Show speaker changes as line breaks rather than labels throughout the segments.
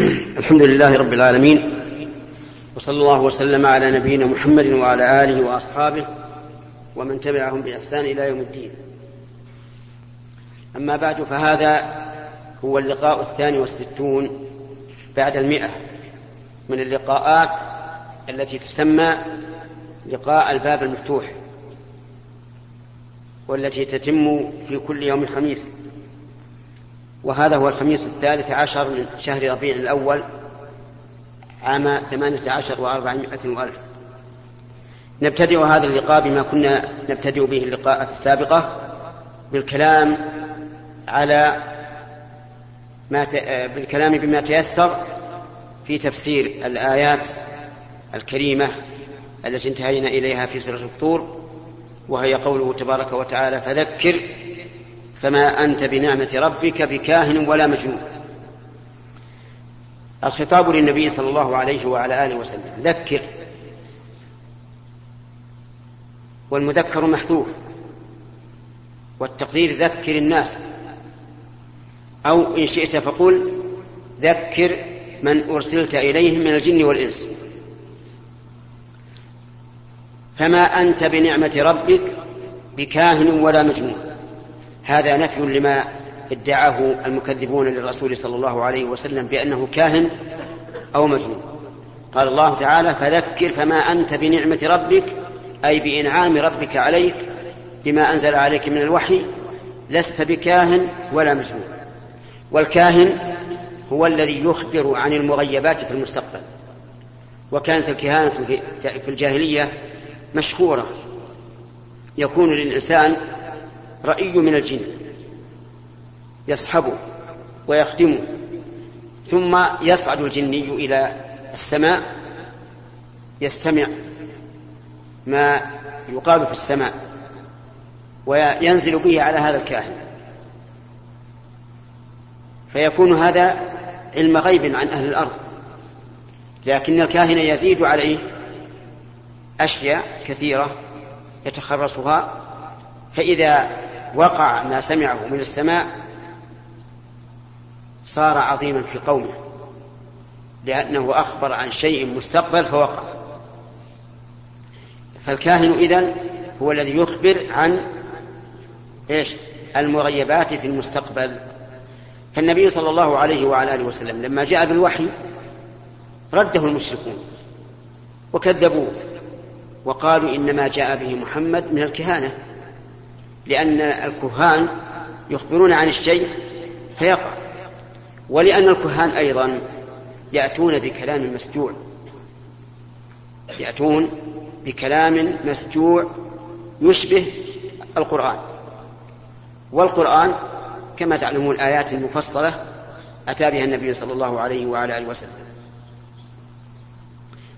الحمد لله رب العالمين وصلى الله وسلم على نبينا محمد وعلى اله واصحابه ومن تبعهم باحسان إلى يوم الدين اما بعد فهذا هو اللقاء الثاني والستون بعد المئه من اللقاءات التي تسمى لقاء الباب المفتوح والتي تتم في كل يوم خميس وهذا هو الخميس الثالث عشر من شهر ربيع الأول عام ثمانية عشر وأربعمائة وألف. نبتدئ هذا اللقاء بما كنا نبتدئ به اللقاءات السابقة بالكلام على ما ت... بالكلام بما تيسر في تفسير الآيات الكريمة التي انتهينا إليها في سورة الطور وهي قوله تبارك وتعالى فذكر فما أنت بنعمة ربك بكاهن ولا مجنون. الخطاب للنبي صلى الله عليه وعلى آله وسلم ذكر. والمذكر محذوف. والتقدير ذكر الناس. أو إن شئت فقل ذكر من أرسلت إليهم من الجن والإنس. فما أنت بنعمة ربك بكاهن ولا مجنون. هذا نفي لما ادعاه المكذبون للرسول صلى الله عليه وسلم بأنه كاهن أو مجنون. قال الله تعالى فذكر فما أنت بنعمة ربك أي بإنعام ربك عليك بما أنزل عليك من الوحي لست بكاهن ولا مجنون. والكاهن هو الذي يخبر عن المغيبات في المستقبل. وكانت الكهانة في الجاهلية مشهورة. يكون للإنسان رأي من الجن. يصحبه ويخدمه ثم يصعد الجني إلى السماء. يستمع ما يقال في السماء. وينزل به على هذا الكاهن. فيكون هذا علم غيب عن أهل الأرض. لكن الكاهن يزيد عليه أشياء كثيرة يتخرصها. فإذا وقع ما سمعه من السماء صار عظيما في قومه لأنه أخبر عن شيء مستقبل فوقع. فالكاهن إذن هو الذي يخبر عن إيش؟ المغيبات في المستقبل. فالنبي صلى الله عليه وعلى آله وسلم لما جاء بالوحي رده المشركون وكذبوه وقالوا إنما جاء به محمد من الكهانة. لأن الكهان يخبرون عن الشيء فيقع. ولأن الكهان أيضا يأتون بكلام مسجوع. يأتون بكلام مسجوع يشبه القرآن. والقرآن كما تعلمون آيات مفصلة أتى بها النبي صلى الله عليه وعلى آله وسلم.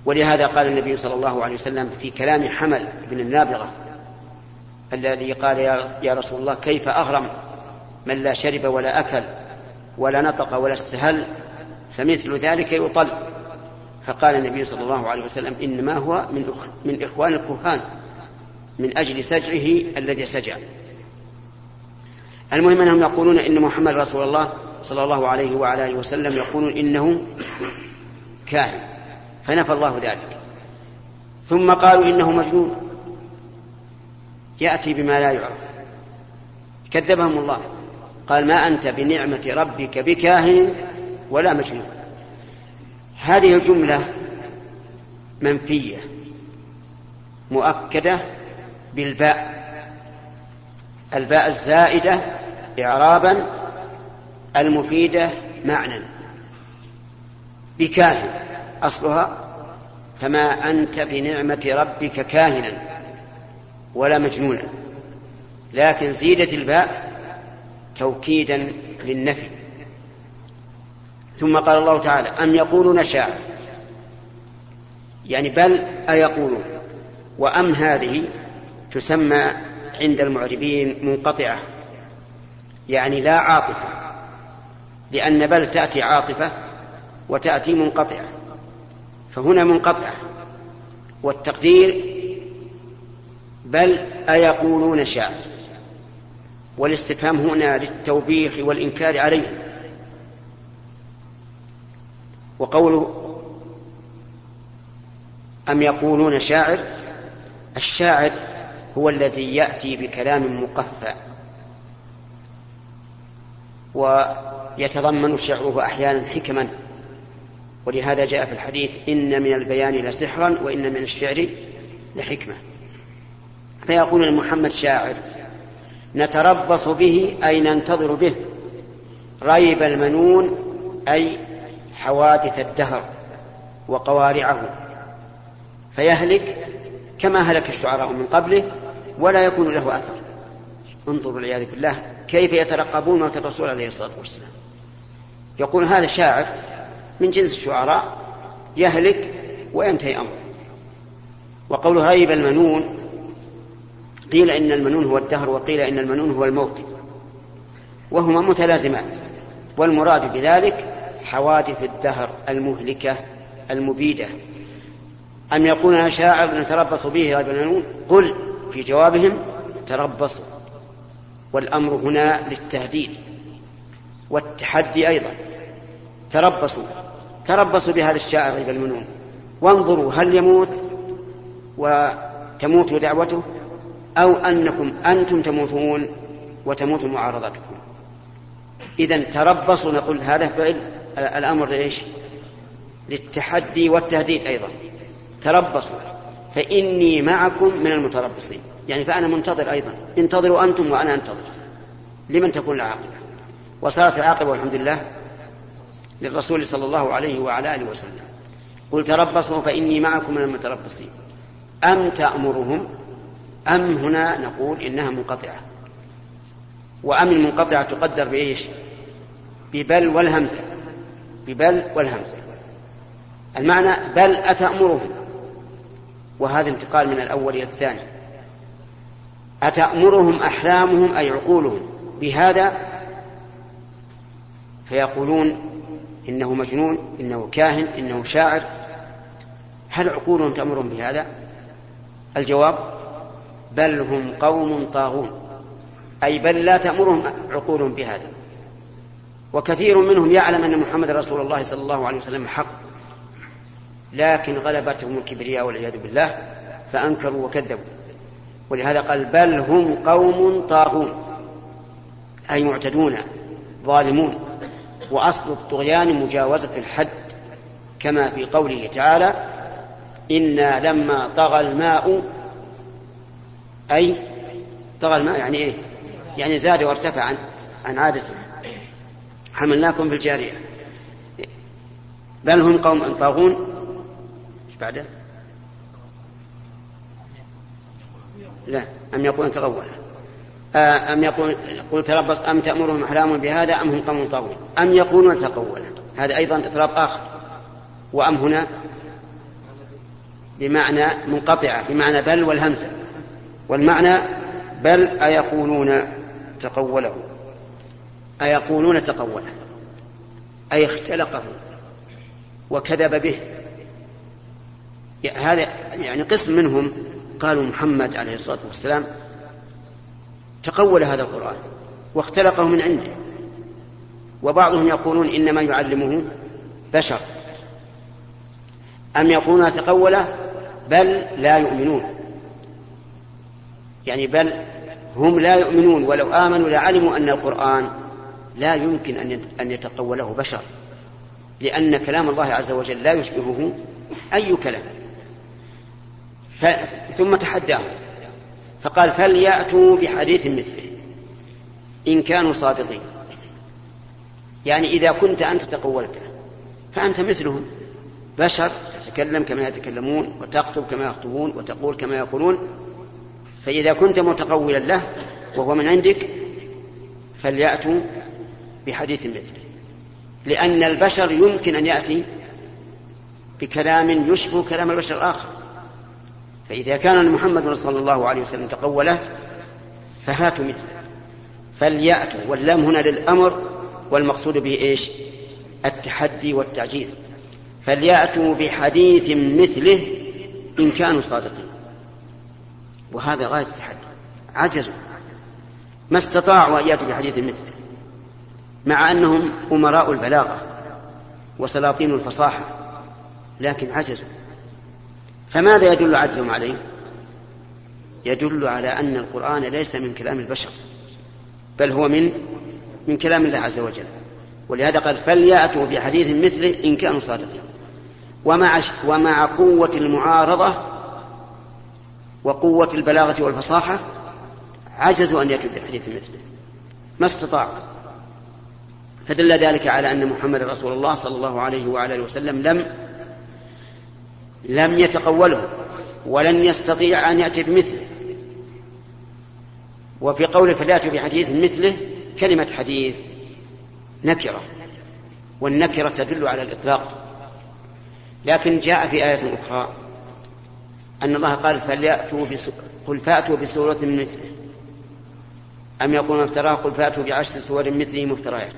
ولهذا قال النبي صلى الله عليه وسلم في كلام حمل بن النابغة الذي قال يا رسول الله كيف أغرم من لا شرب ولا أكل ولا نطق ولا استهل فمثل ذلك يطل. فقال النبي صلى الله عليه وسلم إنما هو من. من إخوان الكهان من أجل سجعه الذي سجع. المهم أنهم يقولون إن محمد رسول الله صلى الله عليه وعلى آله وسلم يقولون إنه كاهن فنفى الله ذلك. ثم قالوا إنه مجنون. يأتي بما لا يعرف. كذبهم الله. قال ما أنت بنعمة ربك بكاهن ولا مجنون. هذه الجملة منفية مؤكدة بالباء. الباء الزائدة إعرابا المفيدة معنى بكاهن أصلها فما أنت بنعمة ربك كاهنا. ولا مجنونا. لكن زيدت الباء توكيدا للنفي. ثم قال الله تعالى أم يقولون شاعر يعني بل أيقولون. وأم هذه تسمى عند المعربين منقطعة. يعني لا عاطفة. لأن بل تأتي عاطفة وتأتي منقطعة. فهنا منقطعة. والتقدير بل أيقولون شاعر والاستفهام هنا للتوبيخ والإنكار عليهم وقوله أم يقولون شاعر الشاعر هو الذي يأتي بكلام مقفى. ويتضمن شعره أحيانا حكما. ولهذا جاء في الحديث إن من البيان لسحرا وإن من الشعر لحكمة. فيقول محمد شاعر نتربص به أي ننتظر به ريب المنون أي حوادث الدهر وقوارعه. فيهلك كما هلك الشعراء من قبله ولا يكون له أثر. انظروا والعياذ بالله كيف يترقبون موت الرسول عليه الصلاة والسلام. يقول هذا شاعر من جنس الشعراء يهلك وينتهي أمره. وقوله ريب المنون قيل إن المنون هو الدهر وقيل إن المنون هو الموت. وهما متلازمان. والمراد بذلك حوادث الدهر المهلكة المبيدة. أم يقولون شاعر نتربص به ريب المنون؟ قل في جوابهم تربصوا والأمر هنا للتهديد. والتحدي أيضا. تربصوا. تربصوا بهذا الشاعر ريب المنون. وانظروا هل يموت وتموت دعوته؟ أو أنكم أنتم تموتون وتموت معارضتكم. إذا تربصوا نقول هذا فعل الأمر لإيش؟ للتحدي والتهديد أيضا. تربصوا. فإني معكم من المتربصين. يعني فأنا منتظر أيضا. انتظروا أنتم وأنا أنتظر. لمن تكون العاقبة؟ وصارت العاقبة والحمد لله للرسول صلى الله عليه وعلى آله وسلم. قل تربصوا فإني معكم من المتربصين. أم تأمرهم؟ أم هنا نقول إنها منقطعة؟ وأم المنقطعة تقدر بإيش؟ ببل والهمزة. ببل والهمزة. المعنى بل أتأمرهم. وهذا انتقال من الأول إلى الثاني. أتأمرهم أحلامهم أي عقولهم؟ بهذا فيقولون إنه مجنون إنه كاهن إنه شاعر. هل عقولهم تأمرهم بهذا؟ الجواب بل هم قوم طاغون. أي بل لا تأمرهم عقولهم بهذا. وكثير منهم يعلم أن محمد رسول الله صلى الله عليه وسلم حق. لكن غلبتهم الكبرياء والعياذ بالله فأنكروا وكذبوا. ولهذا قال بل هم قوم طاغون. أي معتدون ظالمون. وأصل الطغيان مجاوزة الحد. كما في قوله تعالى إنا لما طغى الماء أي طغى الماء يعني إيه؟ يعني زاد وارتفع عن, عن عادته. حملناكم في الجارية. بل هم قوم طاغون. إيش بعده؟ لا أم يقول تغول. آه، أم يقول قل تربص أم تأمرهم أحلام بهذا أم هم قوم طاغون. أم يقولون تقولا هذا أيضا إطلاق آخر. وأم هنا بمعنى منقطعة بمعنى بل والهمزة. والمعنى بل أيقولون تقوله. أيقولون تقوله. أي اختلقه وكذب به. هذا يعني قسم منهم قالوا محمد عليه الصلاة والسلام تقول هذا القرآن واختلقه من عنده. وبعضهم يقولون إنما يعلمه بشر. أم يقولون تقوله؟ بل لا يؤمنون. يعني بل هم لا يؤمنون ولو آمنوا لعلموا أن القرآن لا يمكن أن يتقوله بشر لأن كلام الله عز وجل لا يشبهه أي كلام. ثم تحداهم فقال فليأتوا بحديث مثله إن كانوا صادقين. يعني إذا كنت أنت تقولته فأنت مثلهم. بشر تتكلم كما يتكلمون وتخطب كما يخطبون وتقول كما يقولون فإذا كنت متقولا له وهو من عندك فليأتوا بحديث مثله. لأن البشر يمكن أن يأتي بكلام يشبه كلام البشر الآخر. فإذا كان محمد صلى الله عليه وسلم تقوله فهاتوا مثله. فليأتوا. واللام هنا للأمر والمقصود به إيش؟ التحدي والتعجيز. فليأتوا بحديث مثله إن كانوا صادقين. وهذا غاية التحدي. عجزوا ما استطاعوا أن يأتوا بحديث مثله مع أنهم أمراء البلاغة وسلاطين الفصاحة لكن عجزوا فماذا يدل عجزهم عليه؟ يدل على أن القرآن ليس من كلام البشر بل هو من من كلام الله عز وجل. ولهذا قال فليأتوا بحديث مثله إن كانوا صادقين. ومع ومع قوة المعارضة وقوة البلاغة والفصاحة عجزوا أن يأتوا بحديث مثله. ما استطاعوا فدل ذلك على أن محمد رسول الله صلى الله عليه وعلى آله وسلم لم لم يتقوله ولن يستطيع أن يأتي بمثله. وفي قوله فليأتوا بحديث مثله كلمة حديث نكرة. والنكرة تدل على الإطلاق. لكن جاء في آية أخرى. أن الله قال فليأتوا. قل فأتوا بسورة مثله. أم يقولون افتراه؟ قل فأتوا بعشر سور مثله مفتريات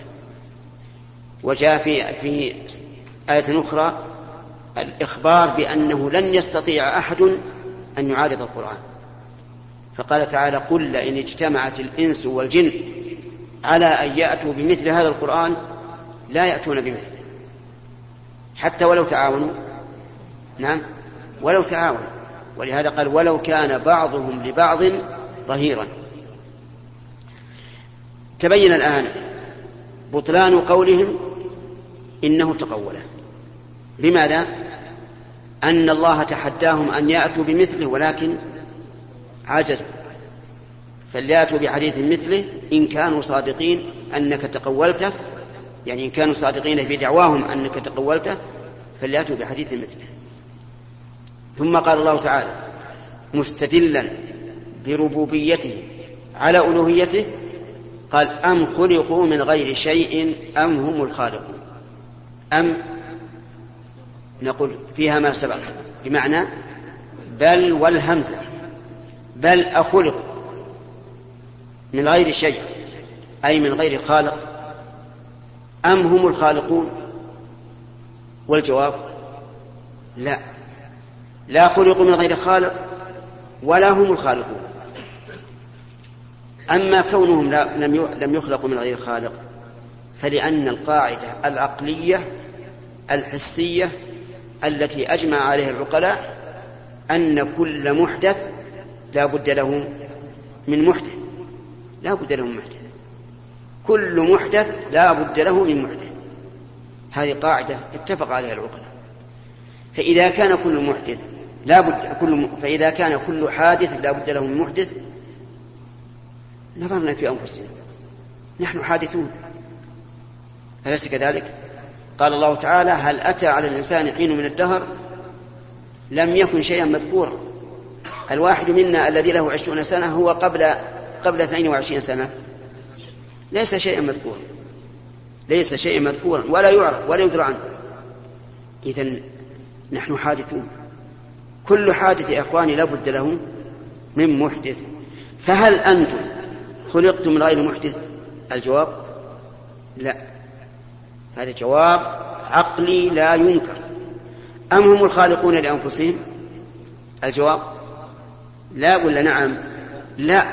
وجاء في في آية أخرى الإخبار بأنه لن يستطيع أحد أن يعارض القرآن. فقال تعالى قل لئن اجتمعت الإنس والجن على أن يأتوا بمثل هذا القرآن لا يأتون بمثله. حتى ولو تعاونوا. نعم. ولو تعاونوا. ولهذا قال ولو كان بعضهم لبعض ظهيرا. تبين الآن بطلان قولهم إنه تقوله. لماذا؟ أن الله تحداهم أن يأتوا بمثله ولكن عجزوا فليأتوا بحديث مثله إن كانوا صادقين أنك تقولته يعني إن كانوا صادقين في دعواهم أنك تقولته فليأتوا بحديث مثله. ثم قال الله تعالى مستدلا بربوبيته على ألوهيته قال أم خلقوا من غير شيء أم هم الخالقون؟ أم نقول فيها ما سبق بمعنى بل والهمزة بل أخلقوا من غير شيء أي من غير خالق أم هم الخالقون؟ والجواب لا. لا خلقوا من غير خالق ولا هم الخالقون. أما كونهم لم يخلقوا من غير خالق فلأن القاعدة العقلية الحسية التي أجمع عليها العقلاء أن كل محدث لا بد له من محدث. لا بد له من محدث. كل محدث لا بد له من محدث. هذه قاعدة اتفق عليها العقلاء. فإذا كان كل محدث لا بد كل فإذا كان كل حادث لا بد له من محدث. نظرنا في أنفسنا. نحن حادثون. أليس كذلك؟ قال الله تعالى هل أتى على الإنسان حين من الدهر؟ لم يكن شيئا مذكورا. الواحد منا الذي له عشرون سنة هو قبل قبل 22 سنة. ليس شيئا مذكورا. ليس شيئا مذكورا. ولا يعرف ولا يدرى عنه. إذا نحن حادثون. كل حادث يا إخواني لا بد له من محدث. فهل أنتم خلقتم من غير محدث؟ الجواب لا. هذا جواب عقلي لا ينكر. أم هم الخالقون لأنفسهم؟ الجواب لا ولا نعم؟ لا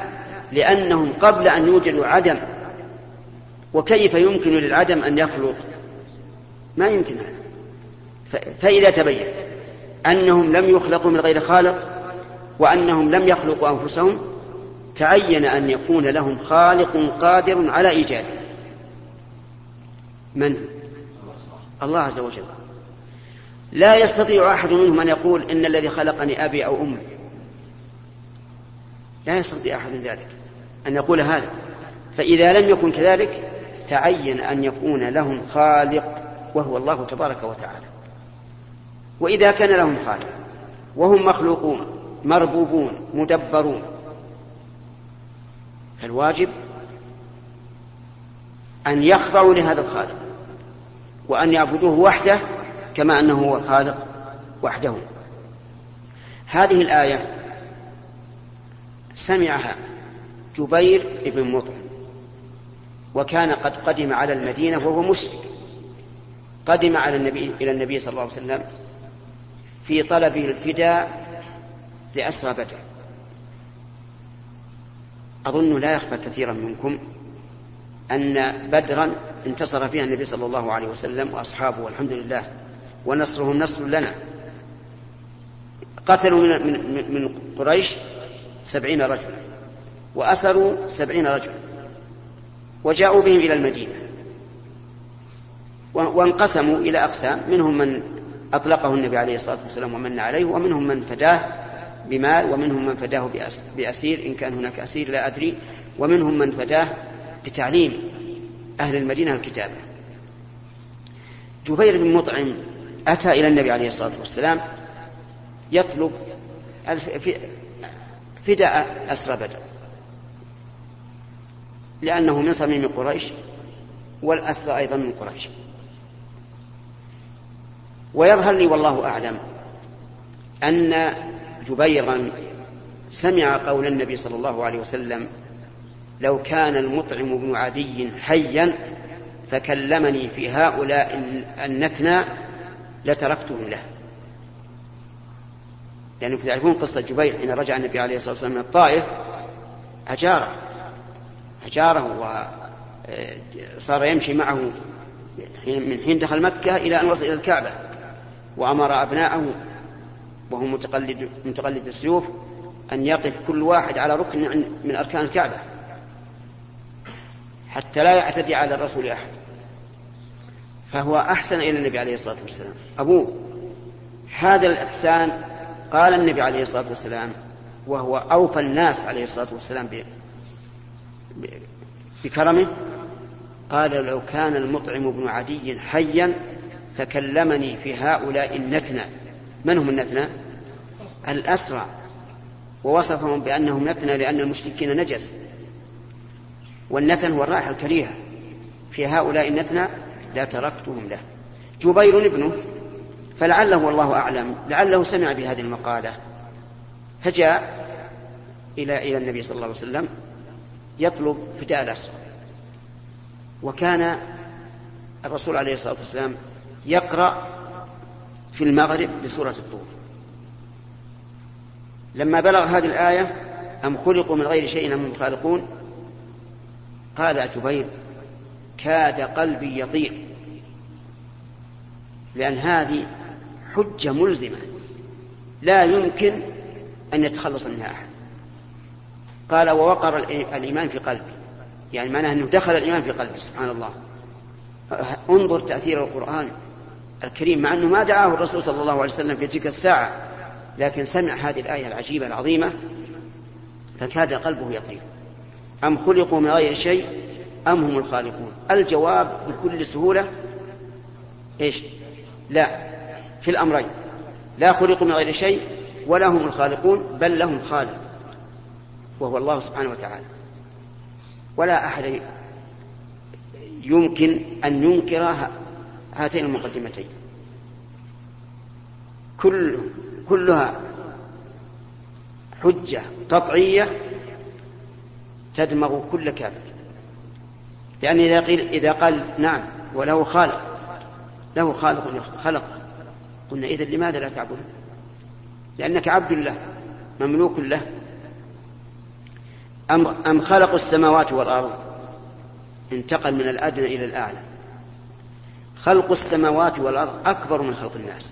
لأنهم قبل أن يوجدوا عدم. وكيف يمكن للعدم أن يخلق؟ ما يمكن هذا. فإذا تبين أنهم لم يخلقوا من غير خالق وأنهم لم يخلقوا أنفسهم تعين أن يكون لهم خالق قادر على إيجاده من؟ الله عز وجل. لا يستطيع أحد منهم أن يقول إن الذي خلقني أبي أو أمي. لا يستطيع أحد ذلك أن يقول هذا. فإذا لم يكن كذلك تعين أن يكون لهم خالق وهو الله تبارك وتعالى. وإذا كان لهم خالق وهم مخلوقون مربوبون مدبرون. فالواجب أن يخضعوا لهذا الخالق وأن يعبدوه وحده كما أنه هو الخالق وحده. هذه الآية سمعها جبير بن مطعم وكان قد قدم على المدينة وهو مشرك قدم على النبي إلى النبي صلى الله عليه وسلم في طلب الفداء لأسرى بدر. أظن لا يخفى كثيرا منكم أن بدرا انتصر فيها النبي صلى الله عليه وسلم وأصحابه والحمد لله ونصرهم نصر لنا. قتلوا من, من, من قريش سبعين رجلا وأسروا سبعين رجلا وجاءوا بهم إلى المدينة وانقسموا إلى أقسام منهم من أطلقه النبي عليه الصلاة والسلام ومن عليه ومنهم من فداه بمال ومنهم من فداه بأسير إن كان هناك أسير لا أدري ومنهم من فداه بتعليم أهل المدينة الكتابة جبير بن مطعم أتى إلى النبي عليه الصلاة والسلام يطلب فداء أسرى بدر. لأنه من صميم قريش والأسرى أيضا من قريش. ويظهر لي والله أعلم أن جبيرا سمع قول النبي صلى الله عليه وسلم لو كان المطعم بن عدي حيا فكلمني في هؤلاء النتنى لتركتهم له. لأنكم تعرفون قصة جبير حين رجع النبي عليه الصلاة والسلام من الطائف أجاره أجاره وصار يمشي معه من حين دخل مكة إلى أن وصل إلى الكعبة. وأمر أبناءه وهو متقلد متقلد السيوف أن يقف كل واحد على ركن من أركان الكعبة حتى لا يعتدي على الرسول أحد. فهو أحسن إلى النبي عليه الصلاة والسلام. أبوه هذا الإحسان قال النبي عليه الصلاة والسلام وهو أوفى الناس عليه الصلاة والسلام بكرمه قال لو كان المطعم بن عدي حيا فكلمني في هؤلاء النتنى من هم النتنى الأسرع ووصفهم بأنهم نتنى لأن المشركين نجس. والنتن هو الرائحة الكريهة. في هؤلاء النتنى لا تركتهم له. جبير ابنه. فلعله والله أعلم. لعله سمع بهذه المقالة. فجاء إلى إلى النبي صلى الله عليه وسلم يطلب فداء الأسرى. وكان الرسول عليه الصلاة والسلام يقرأ في المغرب بسورة الطور. لما بلغ هذه الآية أم خلقوا من غير شيء أم خالقون؟ قال جبير كاد قلبي يضيع لأن هذه حجة ملزمة. لا يمكن أن يتخلص منها أحد. قال ووقر الإيمان في قلبي. يعني معناه أنه دخل الإيمان في قلبي سبحان الله. انظر تأثير القرآن. الكريم مع أنه ما دعاه الرسول صلى الله عليه وسلم في تلك الساعة لكن سمع هذه الآية العجيبة العظيمة فكاد قلبه يطير. أم خلقوا من غير شيء أم هم الخالقون؟ الجواب بكل سهولة إيش؟ لا في الأمرين. لا خلقوا من غير شيء ولا هم الخالقون بل لهم خالق وهو الله سبحانه وتعالى. ولا أحد يمكن أن ينكر هاتين المقدمتين. كل كلها حجة قطعية تدمغ كل كافر. لأن إذا قيل إذا قال نعم وله خالق له خالق خلقه قلنا إذا لماذا لا تعبده؟ لأنك عبد له مملوك له. أم, أم خلقوا السماوات والأرض؟ انتقل من الأدنى إلى الأعلى. خلق السماوات والأرض أكبر من خلق الناس.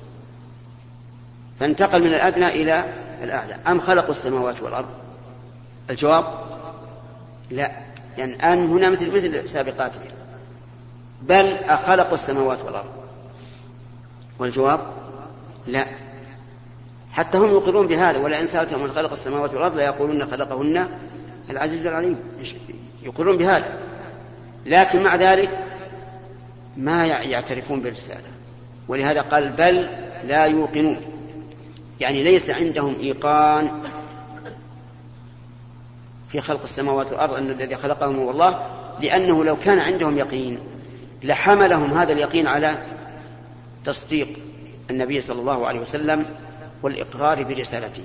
فانتقل من الأدنى إلى الأعلى. أم خلقوا السماوات والأرض؟ الجواب؟ لا. يعني أن هنا مثل مثل سابقاته. بل أخلقوا السماوات والأرض. والجواب؟ لا. حتى هم يقرون بهذا ولئن سألتهم من خلق السماوات والأرض ليقولون خلقهن العزيز العليم. يقرون بهذا. لكن مع ذلك ما يعترفون بالرسالة. ولهذا قال بل لا يوقنون. يعني ليس عندهم إيقان في خلق السماوات والأرض أن الذي خلقهم هو الله لأنه لو كان عندهم يقين لحملهم هذا اليقين على تصديق النبي صلى الله عليه وسلم والإقرار برسالته.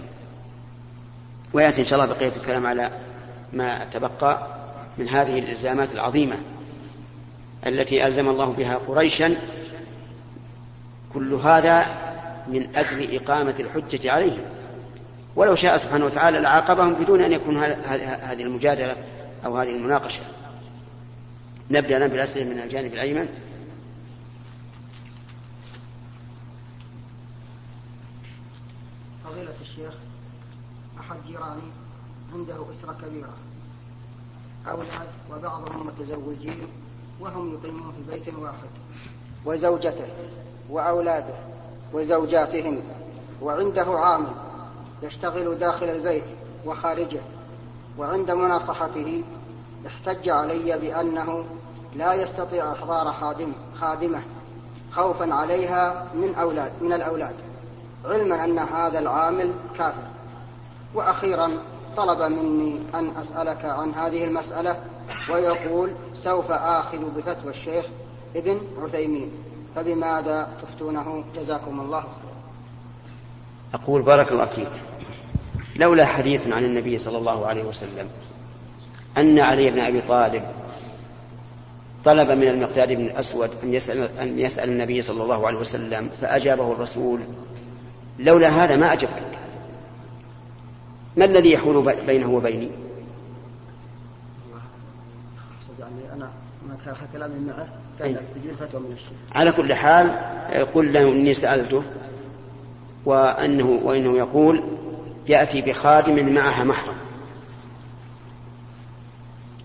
ويأتي إن شاء الله بقية الكلام على ما تبقى من هذه الإلزامات العظيمة. التي ألزم الله بها قريشا. كل هذا من أجل إقامة الحجة عليهم. ولو شاء سبحانه وتعالى لعاقبهم بدون أن يكون هذه المجادلة أو هذه المناقشة. نبدأ الآن بالأسئلة من الجانب الأيمن.
فضيلة الشيخ أحد جيراني عنده أسرة كبيرة. أولاد وبعضهم متزوجين. وهم يقيمون في بيت واحد وزوجته وأولاده وزوجاتهم وعنده عامل يشتغل داخل البيت وخارجه وعند مناصحته احتج علي بأنه لا يستطيع إحضار خادم خادمة خوفا عليها من أولاد من الأولاد علما أن هذا العامل كافر. وأخيرا طلب مني أن أسألك عن هذه المسألة ويقول سوف آخذ بفتوى الشيخ ابن عثيمين فبماذا تفتونه؟ جزاكم الله خيرا.
أقول بارك الله فيك. لولا حديث عن النبي صلى الله عليه وسلم أن علي بن أبي طالب طلب من المقداد بن الأسود أن يسأل, أن يسأل النبي صلى الله عليه وسلم فأجابه الرسول لولا هذا ما أجبتك. ما الذي يحول بينه وبيني؟
يعني أنا ما كان كلامي معه كان يستجيب فتوى من الشيخ.
على كل حال قل له إني سألته وأنه وإنه يقول يأتي بخادم معها محرم.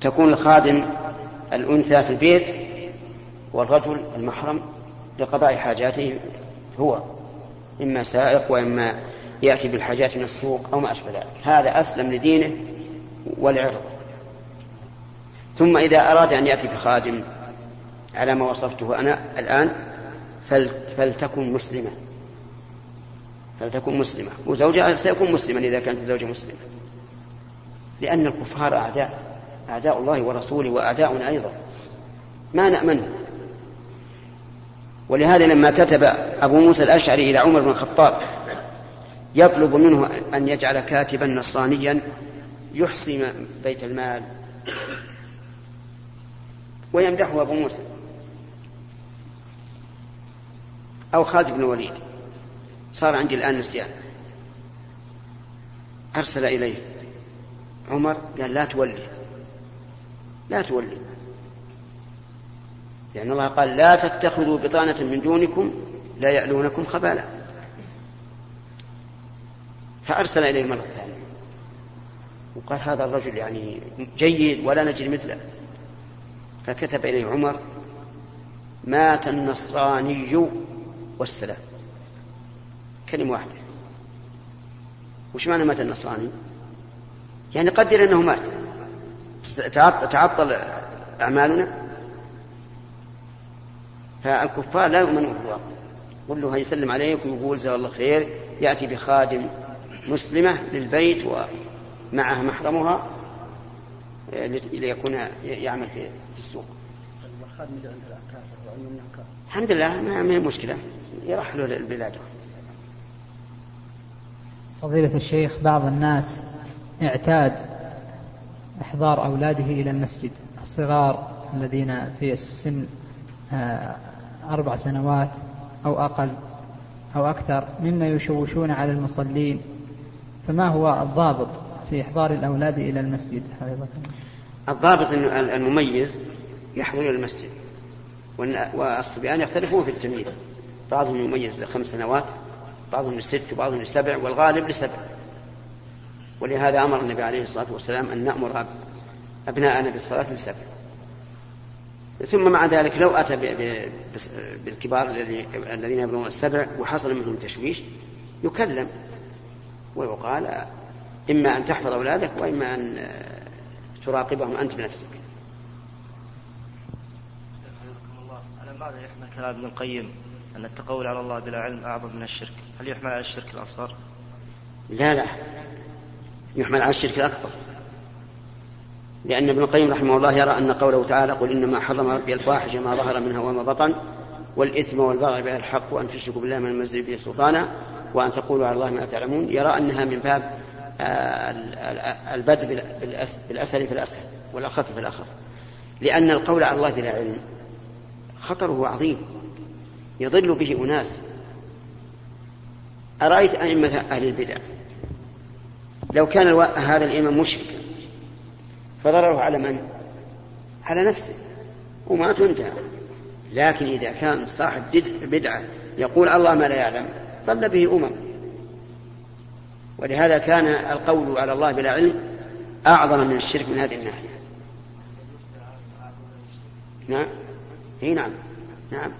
تكون الخادم الأنثى في البيت والرجل المحرم لقضاء حاجاته هو إما سائق وإما يأتي بالحاجات من السوق أو ما أشبه ذلك. هذا أسلم لدينه ولعرضه. ثم إذا أراد أن يأتي بخادم على ما وصفته أنا الآن فلتكن مسلمة فلتكن مسلمة وزوجها سيكون مسلما إذا كانت الزوجة مسلمة. لأن الكفار أعداء أعداء الله ورسوله وأعداؤنا أيضا. ما نأمنه ولهذا لما كتب أبو موسى الأشعري إلى عمر بن الخطاب يطلب منه أن يجعل كاتبا نصرانيا يحصي بيت المال ويمدحه أبو موسى. أو خالد بن الوليد. صار عندي الآن نسيان. أرسل إليه. عمر قال لا تولي. لا تولي. لأن الله قال لا تتخذوا بطانة من دونكم لا يألونكم خبالا. فأرسل إليه مرة ثانية. وقال هذا الرجل يعني جيد ولا نجد مثله. فكتب إليه عمر مات النصراني والسلام. كلمة واحدة. وش معنى مات النصراني؟ يعني قدر أنه مات. تعطل أعمالنا. فالكفار لا يؤمنون بالله. قل له يسلم عليك ويقول جزاه الله خير يأتي بخادم مسلمة للبيت ومعها محرمها. ليكون يعمل في السوق. الحمد لله ما هي مشكلة. يرحلوا البلاد.
فضيلة الشيخ بعض الناس اعتاد إحضار أولاده إلى المسجد الصغار الذين في السن آه، أربع سنوات أو أقل أو أكثر مما يشوشون على المصلين. فما هو الضابط في إحضار الأولاد إلى المسجد؟
الضابط المميز يحضر إلى المسجد. والصبيان يختلفون في التمييز. بعضهم يميز لخمس سنوات بعضهم لست وبعضهم لسبع والغالب لسبع. ولهذا أمر النبي عليه الصلاة والسلام أن نأمر أبناءنا بالصلاة لسبع. ثم مع ذلك لو أتى بالكبار الذين يبلغون السبع وحصل منهم تشويش يكلم ويقال إما أن تحفظ أولادك وإما أن تراقبهم أنت بنفسك.
على ماذا يحمل كلام ابن القيم أن التقول على الله بلا علم أعظم من الشرك؟ هل يحمل على الشرك الأصغر؟
لا لا. يحمل على الشرك الأكبر. لأن ابن القيم رحمه الله يرى أن قوله تعالى قل إنما حرم ربي الفواحش ما ظهر منها وما بطن والإثم والبغي بها الحق وأن تشركوا بالله من المنزل به سلطانا وأن تقولوا على الله ما تعلمون. يرى أنها من باب البدء بالأسهل في الأسهل والأخف في الأخف. لأن القول على الله بلا علم خطره عظيم يضل به أناس. أرأيت أئمة أهل البدع؟ لو كان هذا الإمام مشركا فضرره على من؟ على نفسه وما تنتهى. لكن إذا كان صاحب بدعة يقول الله ما لا يعلم ضل به أمم. ولهذا كان القول على الله بلا علم أعظم من الشرك من هذه الناحية. نعم. إي نعم. نعم.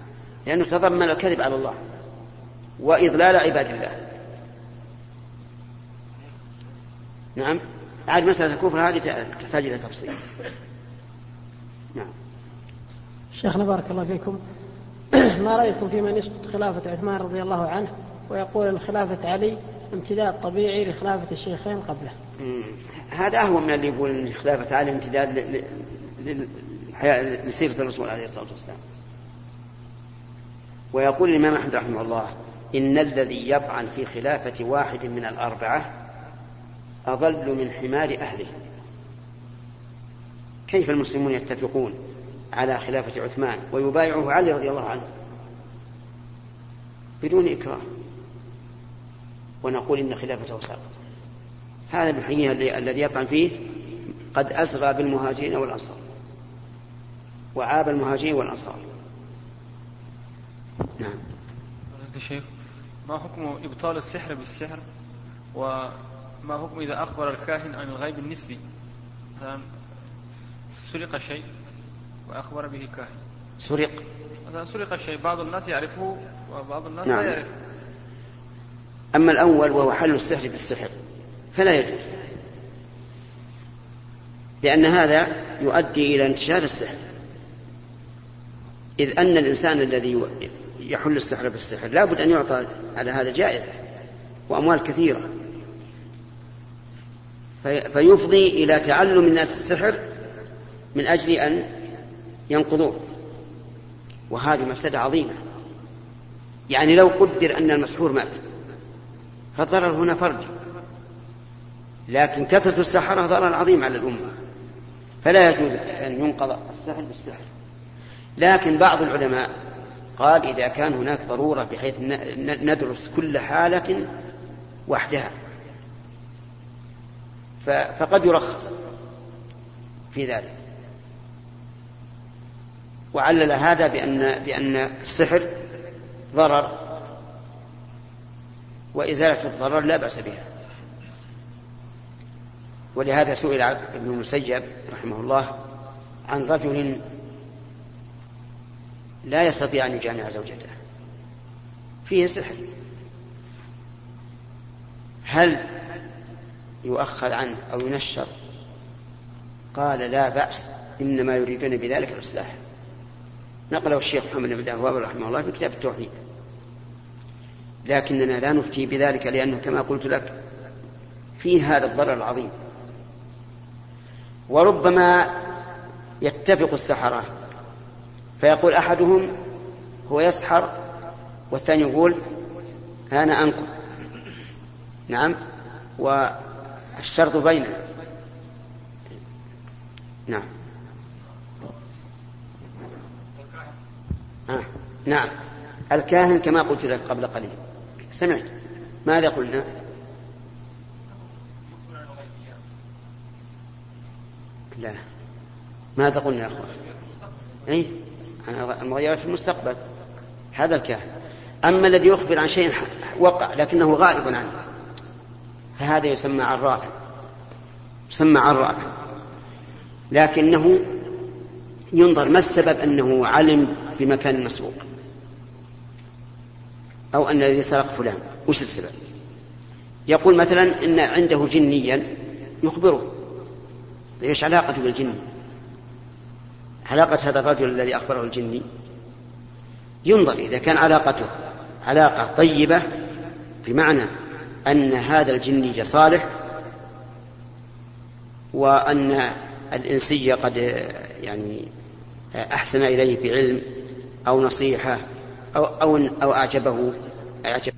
لأنه تضمن الكذب على الله وإضلال عباد الله. نعم. عاد مسألة الكفر هذه تحتاج إلى تفصيل. نعم.
شيخنا بارك الله فيكم. ما رأيكم في من يسقط خلافة عثمان رضي الله عنه ويقول أن خلافة علي امتداد طبيعي لخلافة الشيخين قبله.
هذا أهون من اللي يقول أن خلافة علي امتداد لسيرة الرسول عليه الصلاة والسلام. ويقول الإمام أحمد رحمه الله إن الذي يطعن في خلافة واحد من الأربعة أضل من حمار أهله. كيف المسلمون يتفقون على خلافة عثمان ويبايعه علي رضي الله عنه بدون إكراه؟ ونقول إن خلافته ساقطة هذا الحين الذي يطعن فيه قد أسرى بالمهاجرين والأنصار. وعاب المهاجرين والأنصار. نعم.
شيخ ما حكم إبطال السحر بالسحر؟ وما حكم إذا أخبر الكاهن عن الغيب النسبي؟ مثلا سرق شيء وأخبر به الكاهن.
سرق.
مثلا سرق شيء بعض الناس يعرفه وبعض الناس نعم. لا يعرفه.
أما الأول وهو حل السحر بالسحر فلا يجوز لأن هذا يؤدي إلى انتشار السحر. إذ أن الإنسان الذي يحل السحر بالسحر لا بد أن يعطى على هذا جائزة وأموال كثيرة. فيفضي إلى تعلم الناس السحر من أجل أن ينقضوه. وهذه مفسدة عظيمة. يعني لو قدر أن المسحور مات فالضرر هنا فردي لكن كثرة السحرة ضرر عظيم على الأمة. فلا يجوز أن ينقض السحر بالسحر. لكن بعض العلماء قال إذا كان هناك ضرورة بحيث ندرس كل حالة وحدها. فقد يرخص في ذلك. وعلل هذا بأن بأن السحر ضرر وإزالة الضرر لا بأس بها. ولهذا سئل ابن المسيب رحمه الله عن رجل لا يستطيع أن يجامع زوجته. فيه سحر. هل يؤخذ عنه أو ينشر؟ قال لا بأس إنما يريدون بذلك الإصلاح. نقله الشيخ محمد بن الوهاب رحمه الله في كتاب التوحيد. لكننا لا نفتي بذلك لأنه كما قلت لك فيه هذا الضرر العظيم. وربما يتفق السحرة فيقول أحدهم هو يسحر والثاني يقول أنا أنكر نعم والشرط بينه. نعم. آه. نعم. الكاهن كما قلت لك قبل قليل. سمعت. ماذا قلنا؟ لا. ماذا قلنا يا أخوان؟ أي المغيرات في المستقبل. هذا الكاهن. أما الذي يخبر عن شيء وقع لكنه غائب عنه. فهذا يسمى عراف يسمى عراف لكنه ينظر ما السبب أنه علم بمكان مسروق أو أن الذي سرق فلان. وش السبب؟ يقول مثلا إن عنده جنيا يخبره. إيش علاقته بالجن؟ علاقة هذا الرجل الذي أخبره الجني؟ ينظر إذا كان علاقته علاقة طيبة بمعنى أن هذا الجني صالح وأن الإنسية قد يعني أحسن إليه في علم أو نصيحة أو أو, أعجبه أعجب